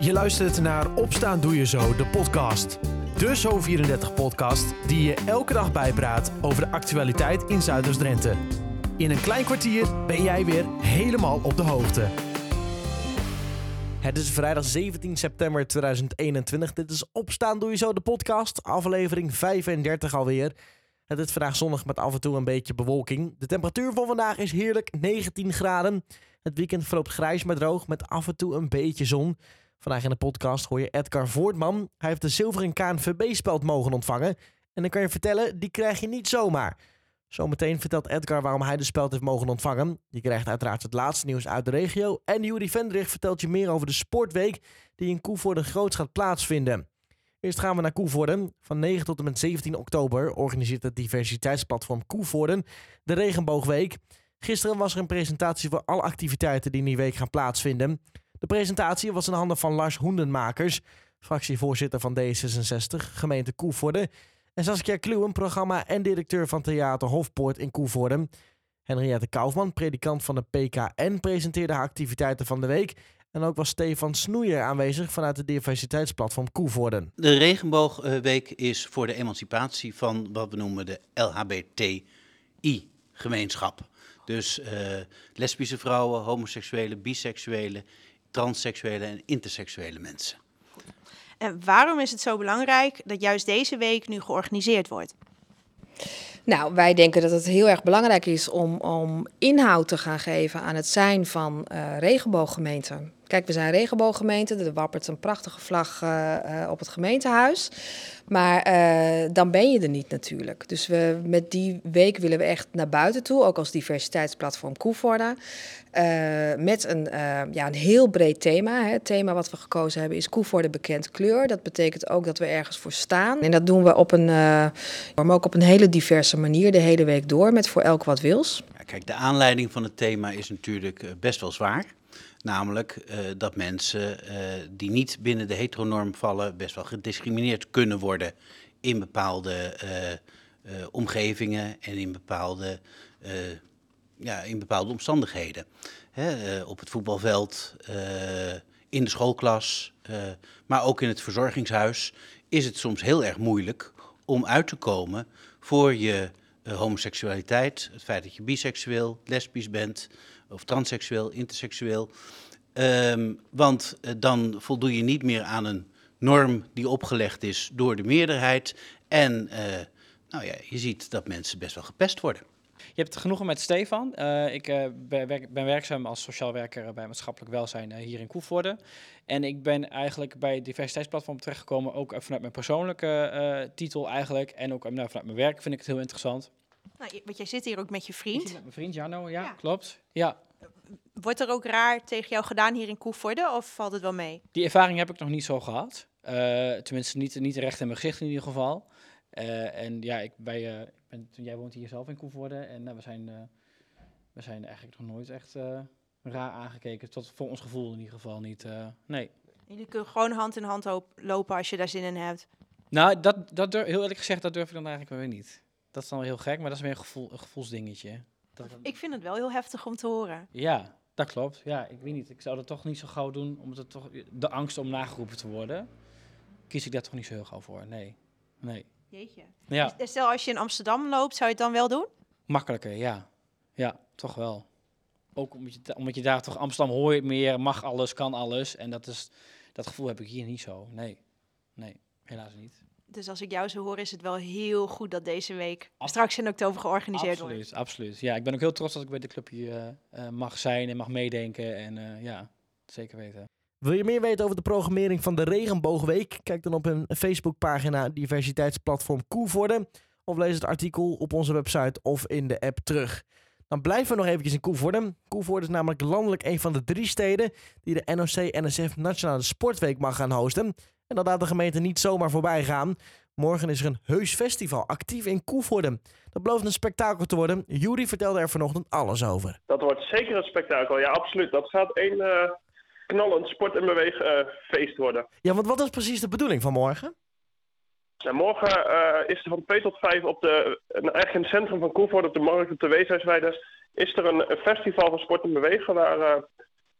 Je luistert naar Opstaan Doe Je Zo, de podcast. De Zo34-podcast die je elke dag bijpraat over de actualiteit in Zuiders-Drenthe. In een klein kwartier ben jij weer helemaal op de hoogte. Het is vrijdag 17 september 2021. Dit is Opstaan Doe Je Zo, de podcast. Aflevering 35 alweer. Het is vandaag zonnig met af en toe een beetje bewolking. De temperatuur van vandaag is heerlijk 19 graden. Het weekend verloopt grijs maar droog met af en toe een beetje zon. Vandaag in de podcast hoor je Edgar Voortman. Hij heeft de zilveren KNVB-speld mogen ontvangen. En dan kan je vertellen, die krijg je niet zomaar. Zometeen vertelt Edgar waarom hij de speld heeft mogen ontvangen. Je krijgt uiteraard het laatste nieuws uit de regio. En Juri Vendrich vertelt je meer over de sportweek die in Koevoorden groots gaat plaatsvinden. Eerst gaan we naar Koevoorden. Van 9 tot en met 17 oktober organiseert het diversiteitsplatform Koevoorden de Regenboogweek. Gisteren was er een presentatie voor alle activiteiten die in die week gaan plaatsvinden. De presentatie was in handen van Lars Hoendenmakers, fractievoorzitter van D66, gemeente Koevoorden. En Saskia Kluwen, programma en directeur van Theater Hofpoort in Koevoorden. Henriette Kaufman, predikant van de PKN, presenteerde haar activiteiten van de week. En ook was Stefan Snoeier aanwezig vanuit de diversiteitsplatform Koevoorden. De Regenboogweek is voor de emancipatie van wat we noemen de LHBTI-gemeenschap. Dus uh, lesbische vrouwen, homoseksuele, biseksuele, transseksuele en interseksuele mensen. En waarom is het zo belangrijk dat juist deze week nu georganiseerd wordt? Nou, wij denken dat het heel erg belangrijk is om, om inhoud te gaan geven aan het zijn van uh, regenbooggemeenten. Kijk, we zijn regenbooggemeente, er wappert een prachtige vlag uh, uh, op het gemeentehuis. Maar uh, dan ben je er niet natuurlijk. Dus we, met die week willen we echt naar buiten toe, ook als diversiteitsplatform Koevoorde. met een, ja, een heel breed thema. Hè. Het thema wat we gekozen hebben is Koevoorde bekend kleur. Dat betekent ook dat we ergens voor staan. En dat doen we op een, maar ook op een hele diverse manier de hele week door, met voor elk wat wils. Kijk, de aanleiding van het thema is natuurlijk best wel zwaar. Namelijk uh, dat mensen uh, die niet binnen de heteronorm vallen best wel gediscrimineerd kunnen worden in bepaalde uh, omgevingen en in bepaalde, ja, in bepaalde omstandigheden. Hè, op het voetbalveld, in de schoolklas, maar ook in het verzorgingshuis is het soms heel erg moeilijk om uit te komen voor je homoseksualiteit, het feit dat je biseksueel, lesbisch bent, of transseksueel, interseksueel. Um, want uh, dan voldoe je niet meer aan een norm die opgelegd is door de meerderheid. En uh, nou ja, je ziet dat mensen best wel gepest worden. Je hebt genoegen met Stefan. Uh, ik ben, werkzaam als sociaal werker bij maatschappelijk welzijn hier in Koevoorde. En ik ben eigenlijk bij het diversiteitsplatform terechtgekomen, ook vanuit mijn persoonlijke titel eigenlijk. En ook nou, vanuit mijn werk vind ik het heel interessant. Nou, want jij zit hier ook met je vriend. met mijn vriend Jarno, ja, ja, klopt. Ja. Wordt er ook raar tegen jou gedaan hier in Koevoorde of valt het wel mee? Die ervaring heb ik nog niet zo gehad. Uh, tenminste, niet, niet recht in mijn gezicht in ieder geval. Uh, en ja, ik, bij, uh, ik ben, jij woont hier zelf in Koevoorde en we, zijn, we zijn eigenlijk nog nooit echt raar aangekeken. Tot voor ons gevoel in ieder geval niet. nee. Jullie kunnen gewoon hand in hand lopen als je daar zin in hebt. Nou, dat, dat durf, heel eerlijk gezegd, dat durf ik dan eigenlijk weer niet. Dat is dan wel heel gek, maar dat is weer een, gevoel, een gevoelsdingetje. Dat, ik vind het wel heel heftig om te horen. Ja, dat klopt. Ja, ik weet niet. Ik zou dat toch niet zo gauw doen, omdat het toch de angst om nageroepen te worden. Kies ik daar toch niet zo heel gauw voor. Nee. Nee. Jeetje. Ja. Stel als je in Amsterdam loopt, zou je het dan wel doen? Makkelijker, ja. Ja, toch wel. Ook omdat je, omdat je daar toch Amsterdam hoor je meer, mag alles, kan alles. En dat is dat gevoel heb ik hier niet zo. Nee. Nee, helaas niet. Dus als ik jou zo hoor, is het wel heel goed dat deze week straks in oktober georganiseerd absoluut, wordt. Absoluut, absoluut. Ja, ik ben ook heel trots dat ik bij de club hier uh, uh, mag zijn en mag meedenken. En uh, ja, zeker weten. Wil je meer weten over de programmering van de Regenboogweek? Kijk dan op hun Facebookpagina Diversiteitsplatform Koevoorde. Of lees het artikel op onze website of in de app terug. Dan blijven we nog eventjes in Koevoorde. Koevoorde is namelijk landelijk een van de drie steden die de NOC-NSF Nationale Sportweek mag gaan hosten. En dat laat de gemeente niet zomaar voorbij gaan. Morgen is er een heus festival actief in Koevoorde. Dat belooft een spektakel te worden. Jury vertelde er vanochtend alles over. Dat wordt zeker een spektakel, ja absoluut. Dat gaat een uh, knallend sport- en beweegfeest uh, worden. Ja, want wat is precies de bedoeling van morgen? Nou, morgen uh, is er van 2 tot 5 op de, eigenlijk in het centrum van Koevoorde, op de markt op de Weeshuisweide, is er een, een, festival van sport en bewegen waar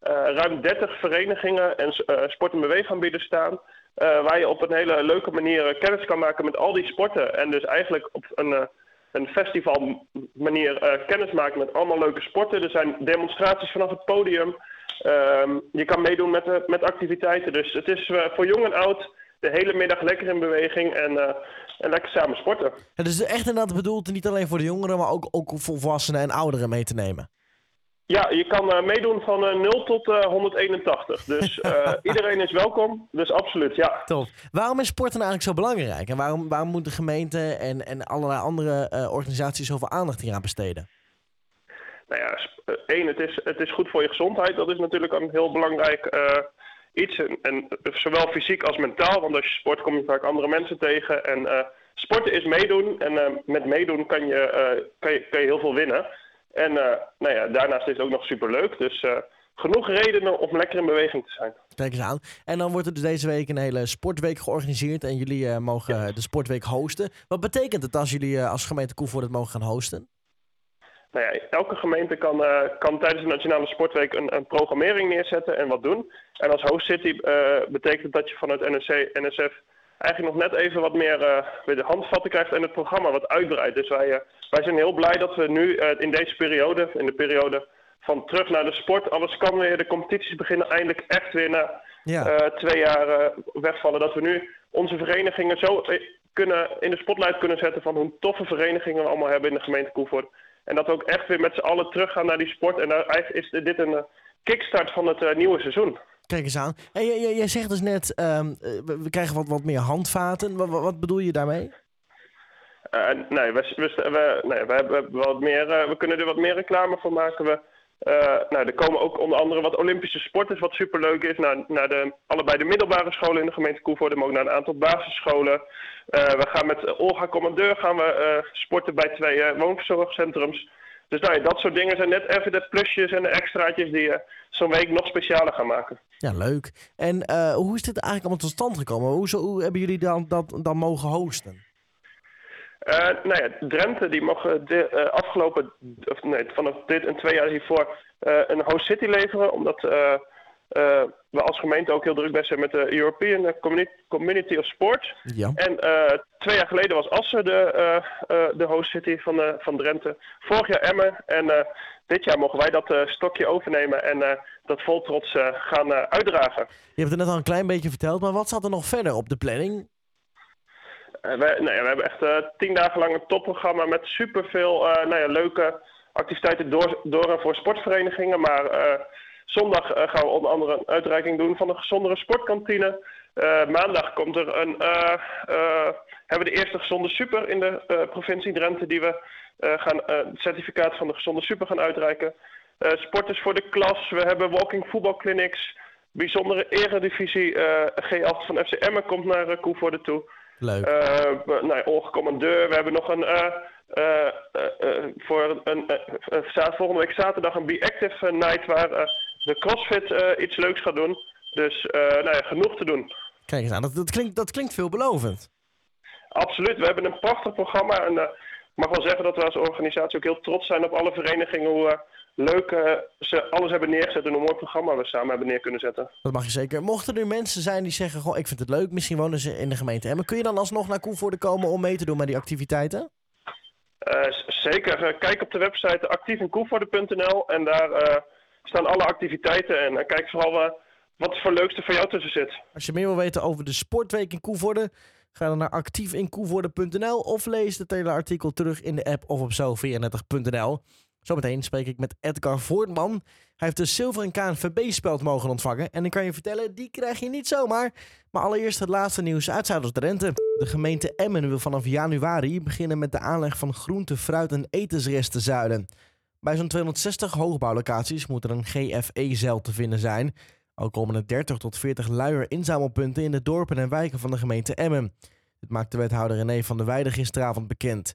ruim 30 verenigingen en sport- en beweegaanbieders staan. waar je op een hele leuke manier kennis kan maken met al die sporten. En dus eigenlijk op een, een festival manier kennis maken met allemaal leuke sporten. Er zijn demonstraties vanaf het podium. Ehm, je kan meedoen met, met activiteiten. Dus het is voor jong en oud de hele middag lekker in beweging en, en lekker samen sporten. Het is echt inderdaad bedoeld niet alleen voor de jongeren, maar ook, ook volwassenen en ouderen mee te nemen. Ja, je kan uh, meedoen van uh, 0 tot uh, 181. Dus iedereen is welkom. Dus absoluut, ja. Top. Waarom is sporten eigenlijk zo belangrijk? En waarom, waarom moet de gemeente en, en allerlei andere organisaties zoveel aandacht hieraan besteden? Nou ja, één, het is, het is goed voor je gezondheid. Dat is natuurlijk een heel belangrijk iets. En, en, zowel fysiek als mentaal. Want als je sport kom je vaak andere mensen tegen. En sporten is meedoen. En met meedoen kan je, kan, je, kan je heel veel winnen. En uh, nou ja, daarnaast is het ook nog superleuk. Dus uh, genoeg redenen om lekker in beweging te zijn. Kijk eens aan. En dan wordt er dus deze week een hele sportweek georganiseerd. En jullie uh, mogen ja. de sportweek hosten. Wat betekent het als jullie als gemeente Koevoort het mogen gaan hosten? Nou ja, elke gemeente kan, kan tijdens de Nationale Sportweek een, een, programmering neerzetten en wat doen. En als host city betekent dat je vanuit NSC, NSF eigenlijk nog net even wat meer uh, de handvatten krijgt en het programma wat uitbreidt. Dus wij, uh, wij zijn heel blij dat we nu uh, in deze periode, in de periode van terug naar de sport, alles kan weer, de competities beginnen eindelijk echt weer na ja. twee jaar wegvallen. Dat we nu onze verenigingen zo kunnen, in de spotlight kunnen zetten van hoe toffe verenigingen we allemaal hebben in de gemeente Koevoort. En dat we ook echt weer met z'n allen teruggaan naar die sport. En eigenlijk is dit een kickstart van het nieuwe seizoen. Kijk eens aan. Hey, jij, jij zegt dus net, um, we, we, krijgen wat, wat meer handvaten. Wat, wat bedoel je daarmee? Uh, nee, we, we, we, hebben wat meer, uh, we kunnen er wat meer reclame van maken. We, nou, er komen ook onder andere wat Olympische sporters, wat superleuk is. Naar, naar de, allebei de middelbare scholen in de gemeente Koevoorde, maar ook naar een aantal basisscholen. we gaan met Olga Commandeur gaan we sporten bij twee woonverzorgcentrums. Dus nou ja, dat soort dingen zijn net even de plusjes en de extraatjes die je zo'n week nog specialer gaan maken. Ja, leuk. En uh, hoe is dit eigenlijk allemaal tot stand gekomen? Hoe, zo, hoe hebben jullie dan, dat dan mogen hosten? Uh, nou ja, Drenthe die mogen de, uh, afgelopen, of nee, vanaf dit en twee jaar hiervoor een host city leveren. Omdat we als gemeente ook heel druk bezig zijn met de European Community of Sport. Ja. En twee jaar geleden was Assen de, de host city van, van Drenthe. Vorig jaar Emmen. En dit jaar mogen wij dat stokje overnemen en dat vol trots gaan uitdragen. Je hebt het net al een klein beetje verteld, maar wat zat er nog verder op de planning? Uh, we, nee, we hebben echt uh, tien dagen lang een topprogramma met superveel uh, nou ja, leuke activiteiten door, door en voor sportverenigingen. Maar zondag gaan we onder andere een uitreiking doen van een gezondere sportkantine. maandag komt er een, hebben we de eerste gezonde super in de provincie Drenthe die we gaan het certificaat van de gezonde super gaan uitreiken. sporters voor de klas, we hebben walking voetbalclinics. Bijzondere eredivisie G8 van FC Emmen komt naar uh, Koevoorde toe. Leuk. Uh, nou. We hebben nog een. Uh, uh, voor een, volgende week zaterdag een Be Active Night waar de CrossFit iets leuks gaat doen. Dus nou ja, genoeg te doen. Kijk eens aan, dat, dat, klinkt, dat klinkt veelbelovend. Absoluut. We hebben een prachtig programma. En ik mag wel zeggen dat we als organisatie ook heel trots zijn op alle verenigingen. Hoe leuk uh, ze alles hebben neergezet en een mooi programma we samen hebben neer kunnen zetten. Dat mag je zeker. Mochten er nu mensen zijn die zeggen, goh, ik vind het leuk, misschien wonen ze in de gemeente Emmen. Kun je dan alsnog naar Koevoorde komen om mee te doen met die activiteiten? Uh, zeker. Uh, kijk op de website actievinkoevoorde.nl en daar staan alle activiteiten. En kijk vooral wat voor leukste voor jou tussen zit. Als je meer wil weten over de Sportweek in Koevoorde, ga dan naar actievinkoevoorde.nl of lees het hele artikel terug in de app of op zo34.nl. Zometeen spreek ik met Edgar Voortman. Hij heeft de zilveren KNVB-speld mogen ontvangen. En ik kan je vertellen, die krijg je niet zomaar. Maar allereerst het laatste nieuws uit Zuiders-Drenthe. De gemeente Emmen wil vanaf januari beginnen met de aanleg van groente, fruit en etensresten zuiden. Bij zo'n 260 hoogbouwlocaties moet er een GFE-zeil te vinden zijn. Ook komen er 30 tot 40 luier inzamelpunten in de dorpen en wijken van de gemeente Emmen. Dit maakt de wethouder René van der Weijden gisteravond bekend.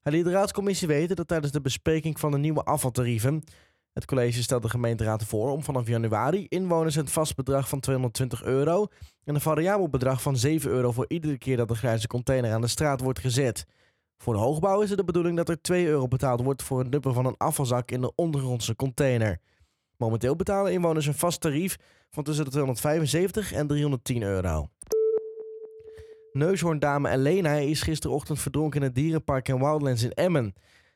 Hij liet de raadscommissie weten dat tijdens de bespreking van de nieuwe afvaltarieven het college stelt de gemeenteraad voor om vanaf januari inwoners het vast bedrag van 220 euro en een variabel bedrag van 7 euro voor iedere keer dat de grijze container aan de straat wordt gezet. Voor de hoogbouw is het de bedoeling dat er 2 euro betaald wordt voor het duppen van een afvalzak in de ondergrondse container. Momenteel betalen inwoners een vast tarief van tussen de 275 en 310 euro. Neushoorndame Elena is gisterochtend verdronken in het dierenpark in Wildlands in Emmen.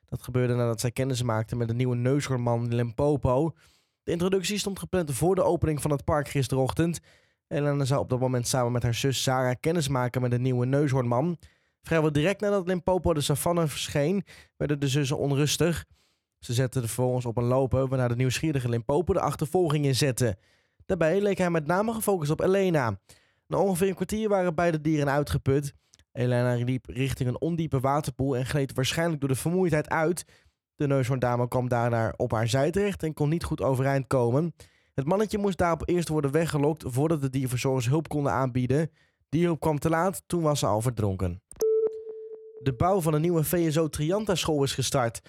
Dat gebeurde nadat zij kennis maakte met de nieuwe neushoornman Limpopo. De introductie stond gepland voor de opening van het park gisterochtend. Elena zou op dat moment samen met haar zus Sarah kennis maken met de nieuwe neushoornman. Vrijwel direct nadat Limpopo de savanne verscheen, werden de zussen onrustig. Ze zetten de vervolgens op een lopen, waarna de nieuwsgierige Limpopo de achtervolging inzette. Daarbij leek hij met name gefocust op Elena. Na ongeveer een kwartier waren beide dieren uitgeput. Elena liep richting een ondiepe waterpoel en gleed waarschijnlijk door de vermoeidheid uit. De neushoorndame kwam daarna op haar zij terecht en kon niet goed overeind komen. Het mannetje moest daarop eerst worden weggelokt voordat de dierverzorgers hulp konden aanbieden. Die hulp kwam te laat, toen was ze al verdronken. De bouw van een nieuwe VSO Trianta school is gestart.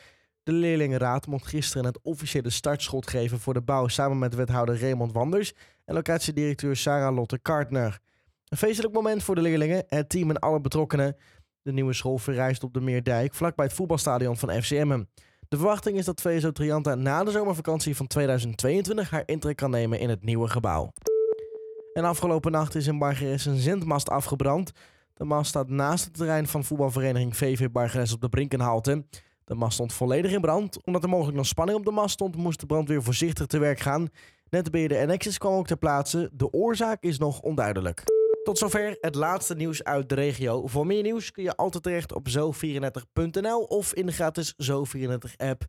De leerlingenraad mocht gisteren het officiële startschot geven voor de bouw samen met wethouder Raymond Wanders en locatiedirecteur Sarah Lotte Kartner. Een feestelijk moment voor de leerlingen, het team en alle betrokkenen. De nieuwe school verrijst op de Meerdijk, vlakbij het voetbalstadion van FCM. De verwachting is dat VSO Trianta na de zomervakantie van 2022 haar intrek kan nemen in het nieuwe gebouw. En afgelopen nacht is in Bargeres een zendmast afgebrand. De mast staat naast het terrein van voetbalvereniging VV Bargeres op de Brinkenhalte. De mast stond volledig in brand. Omdat er mogelijk nog spanning op de mast stond, moest de brandweer voorzichtig te werk gaan. Netbeheerder Enexis kwam ook ter plaatse. De oorzaak is nog onduidelijk. Tot zover het laatste nieuws uit de regio. Voor meer nieuws kun je altijd terecht op zo34.nl of in de gratis Zo34-app.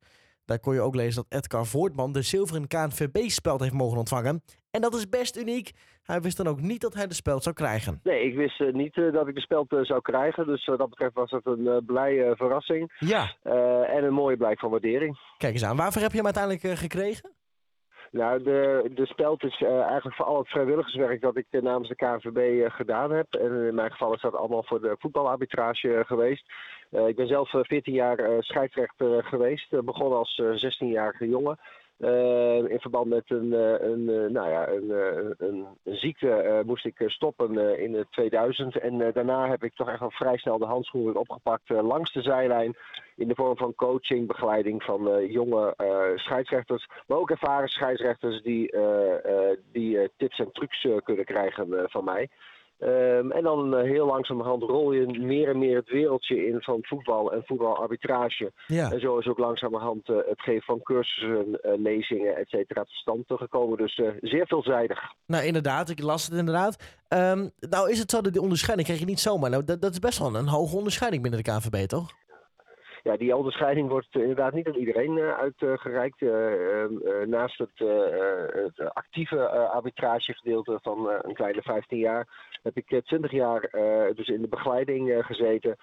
Daar kon je ook lezen dat Edgar Voortman de zilveren KNVB-speld heeft mogen ontvangen. En dat is best uniek. Hij wist dan ook niet dat hij de speld zou krijgen. Nee, ik wist uh, niet uh, dat ik de speld uh, zou krijgen. Dus wat dat betreft was het een blije verrassing. Ja. en een mooie blijk van waardering. Kijk eens aan. Waarvoor heb je hem uiteindelijk gekregen? Nou, de, de speld is uh, eigenlijk voor al het vrijwilligerswerk dat ik uh, namens de KNVB uh, gedaan heb. En in mijn geval is dat allemaal voor de voetbalarbitrage geweest. ik ben zelf 14 jaar scheidsrechter geweest. begonnen als 16-jarige jongen. Uh, in verband met een, een, een nou ja, een, een, ziekte moest ik stoppen in het 2000. En daarna heb ik toch echt al vrij snel de handschoenen opgepakt langs de zijlijn. In de vorm van coaching, begeleiding van jonge scheidsrechters. Maar ook ervaren scheidsrechters die, die tips en trucs kunnen krijgen van mij. Um, en dan uh, heel langzamerhand rol je meer en meer het wereldje in van voetbal en voetbalarbitrage. Ja. En zo is ook langzamerhand uh, het geven van cursussen, uh, lezingen, et cetera, tot stand gekomen. Dus zeer veelzijdig. Nou, inderdaad. Ik las het inderdaad. Um, nou is het zo dat die onderscheiding krijg je niet zomaar. Nou, dat, dat is best wel een hoge onderscheiding binnen de KNVB, toch? Ja, die onderscheiding wordt inderdaad niet aan iedereen uh, uitgereikt. Uh, naast het, het actieve arbitragegedeelte van een kleine 15 jaar heb ik 20 jaar dus in de begeleiding gezeten.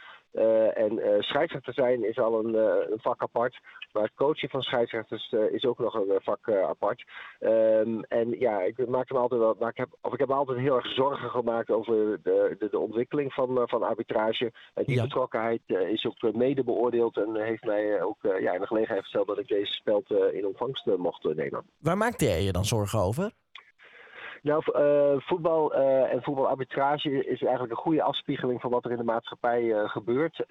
En scheidsrechter zijn is al een, een, vak apart. Maar het coachen van scheidsrechters is ook nog een vak apart. Um, en ja, ik maakte me altijd wel, maar ik heb, of ik heb me altijd heel erg zorgen gemaakt over de, de, de ontwikkeling van, van arbitrage. En die ja. betrokkenheid is ook mede beoordeeld en heeft mij ook uh, ja, in de gelegenheid gesteld dat ik deze speld uh, in ontvangst uh, mocht nemen. Waar maakte jij je dan zorgen over? Nou, uh, voetbal uh, en voetbalarbitrage is eigenlijk een goede afspiegeling van wat er in de maatschappij uh, gebeurt.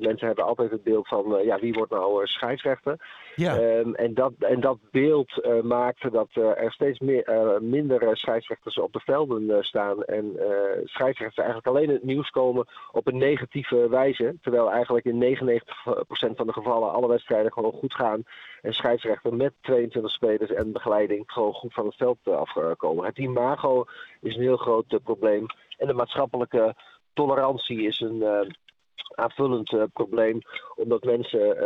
mensen hebben altijd het beeld van ja, wie wordt nou scheidsrechter. Ja. Um, en, dat, en dat beeld maakt dat er steeds meer, minder scheidsrechters op de velden staan. En scheidsrechters eigenlijk alleen in het nieuws komen op een negatieve wijze. Terwijl eigenlijk in 99% van de gevallen alle wedstrijden gewoon goed gaan. En scheidsrechter met 22 spelers en begeleiding gewoon goed van het veld afgaan komen. Het imago is een heel groot uh, probleem. En de maatschappelijke tolerantie is een uh, aanvullend probleem. Omdat mensen,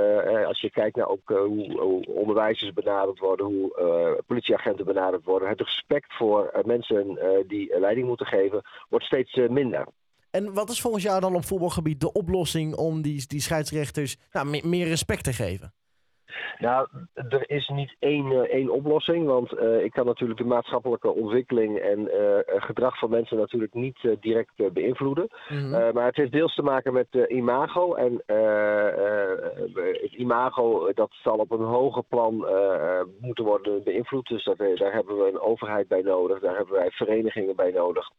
als je kijkt naar ook hoe, onderwijzers benaderd worden, hoe politieagenten benaderd worden, het respect voor mensen die leiding moeten geven, wordt steeds minder. En wat is volgens jou dan op voetbalgebied de oplossing om die, die scheidsrechters nou, meer respect te geven? Nou, er is niet één, uh, één oplossing, want uh, ik kan natuurlijk de maatschappelijke ontwikkeling en uh, gedrag van mensen natuurlijk niet direct beïnvloeden. Mm -hmm. maar het heeft deels te maken met imago. En het imago dat zal op een hoger plan moeten worden beïnvloed. Dus dat, daar hebben we een overheid bij nodig, daar hebben wij verenigingen bij nodig.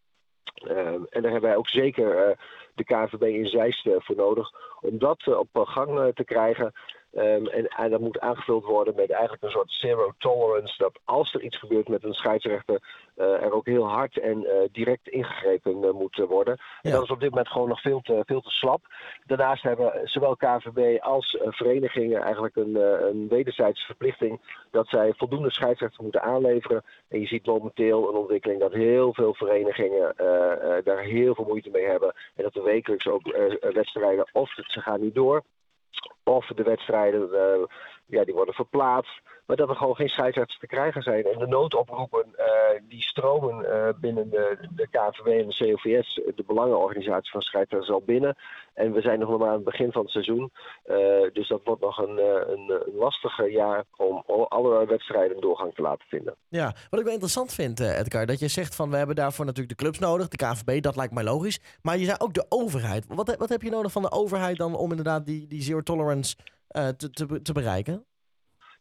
en daar hebben wij ook zeker de KVB in Zeist voor nodig om dat op gang te krijgen. Ehm, en, en dat moet aangevuld worden met eigenlijk een soort zero tolerance. Dat als er iets gebeurt met een scheidsrechter, uh, er ook heel hard en uh, direct ingegrepen uh, moet worden. En dat is op dit moment gewoon nog veel te, veel te slap. Daarnaast hebben zowel KVB als verenigingen eigenlijk een, een wederzijdse verplichting dat zij voldoende scheidsrechters moeten aanleveren. En je ziet momenteel een ontwikkeling dat heel veel verenigingen daar heel veel moeite mee hebben. En dat er wekelijks ook wedstrijden, of ze gaan niet door, of de wedstrijden uh, ja, die worden verplaatst. Maar dat er gewoon geen scheidsrechters te krijgen zijn. En de noodoproepen uh, die stromen uh, binnen de, de KVW en de COVS, de belangenorganisatie van scheidsrechters, al binnen. En we zijn nog maar aan het begin van het seizoen. dus dat wordt nog een, een, een lastige jaar om alle wedstrijden doorgang te laten vinden. Ja, wat ik wel interessant vind, Edgar, dat je zegt van we hebben daarvoor natuurlijk de clubs nodig, de KVB, dat lijkt mij logisch. Maar je zei ook de overheid. Wat, wat heb je nodig van de overheid dan om inderdaad die, die zero tolerance te, te, te bereiken?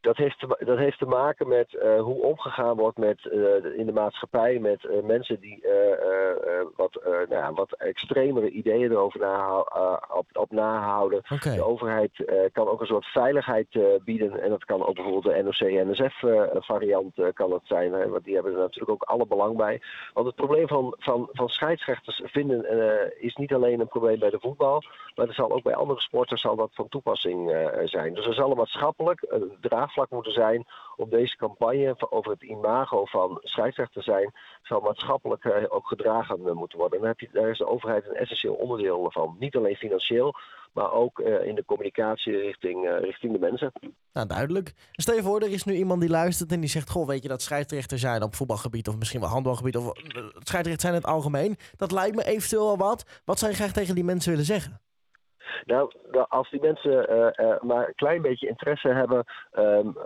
Dat heeft, te, dat heeft te maken met uh, hoe omgegaan wordt met, uh, in de maatschappij met uh, mensen die wat, nou ja, wat extremere ideeën erover op, op nahouden. Okay. De overheid kan ook een soort veiligheid bieden en dat kan ook bijvoorbeeld de NOC-NSF variant kan het zijn. Hè, want die hebben er natuurlijk ook alle belang bij. Want het probleem van, van, van scheidsrechters vinden is niet alleen een probleem bij de voetbal, maar er zal ook bij andere sporten zal dat van toepassing zijn. Dus er zal een maatschappelijk een draagvlak moeten zijn om deze campagne over het imago van scheidsrechter zijn, zal maatschappelijk uh, ook gedragen moeten worden. En daar, heb je, daar is de overheid een essentieel onderdeel van. Niet alleen financieel, maar ook uh, in de communicatie richting, richting de mensen. Nou, duidelijk. Stel je voor, er is nu iemand die luistert en die zegt: Goh, weet je dat scheidsrechter zijn op voetbalgebied of misschien wel handbalgebied of scheidsrechter zijn in het algemeen? Dat lijkt me eventueel wel wat. Wat zou je graag tegen die mensen willen zeggen? Nou, als die mensen uh, uh, maar een klein beetje interesse hebben, um,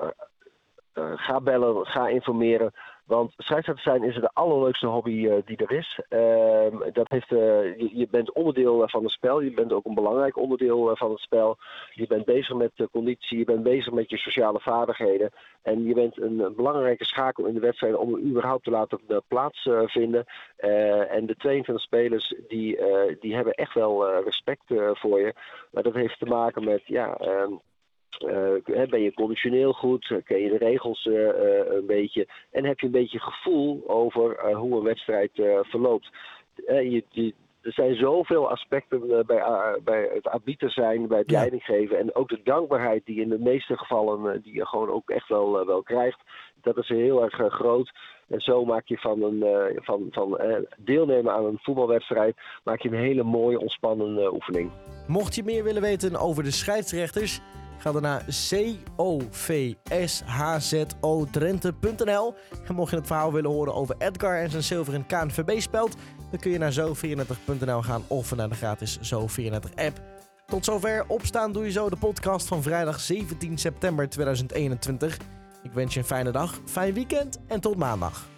uh, ga bellen, ga informeren. Want scheidsrechter zijn is de allerleukste hobby uh, die er is. Uh, dat heeft, uh, je, bent onderdeel van het spel. Je bent ook een belangrijk onderdeel van het spel. Je bent bezig met de conditie. Je bent bezig met je sociale vaardigheden. En je bent een, belangrijke schakel in de wedstrijd om er überhaupt te laten plaatsvinden. en de 22 spelers die, die hebben echt wel respect voor je. Maar dat heeft te maken met ja. Uh, ben je conditioneel goed? Ken je de regels uh, uh, een beetje? En heb je een beetje gevoel over hoe een wedstrijd verloopt? Je, je, er zijn zoveel aspecten bij, bij het arbiter zijn, bij het Ja. leidinggeven. En ook de dankbaarheid die in de meeste gevallen die je gewoon ook echt wel, wel krijgt. Dat is heel erg groot. En zo maak je van, een, van, van deelnemen aan een voetbalwedstrijd maak je een hele mooie ontspannen oefening. Mocht je meer willen weten over de scheidsrechters, ga dan naar covshzodrenthe.nl. En mocht je het verhaal willen horen over Edgar en zijn zilveren KNVB-speld, dan kun je naar zo34.nl gaan of naar de gratis Zo34-app. Tot zover Opstaan Doe Je Zo, de podcast van vrijdag 17 september 2021. Ik wens je een fijne dag, fijn weekend en tot maandag.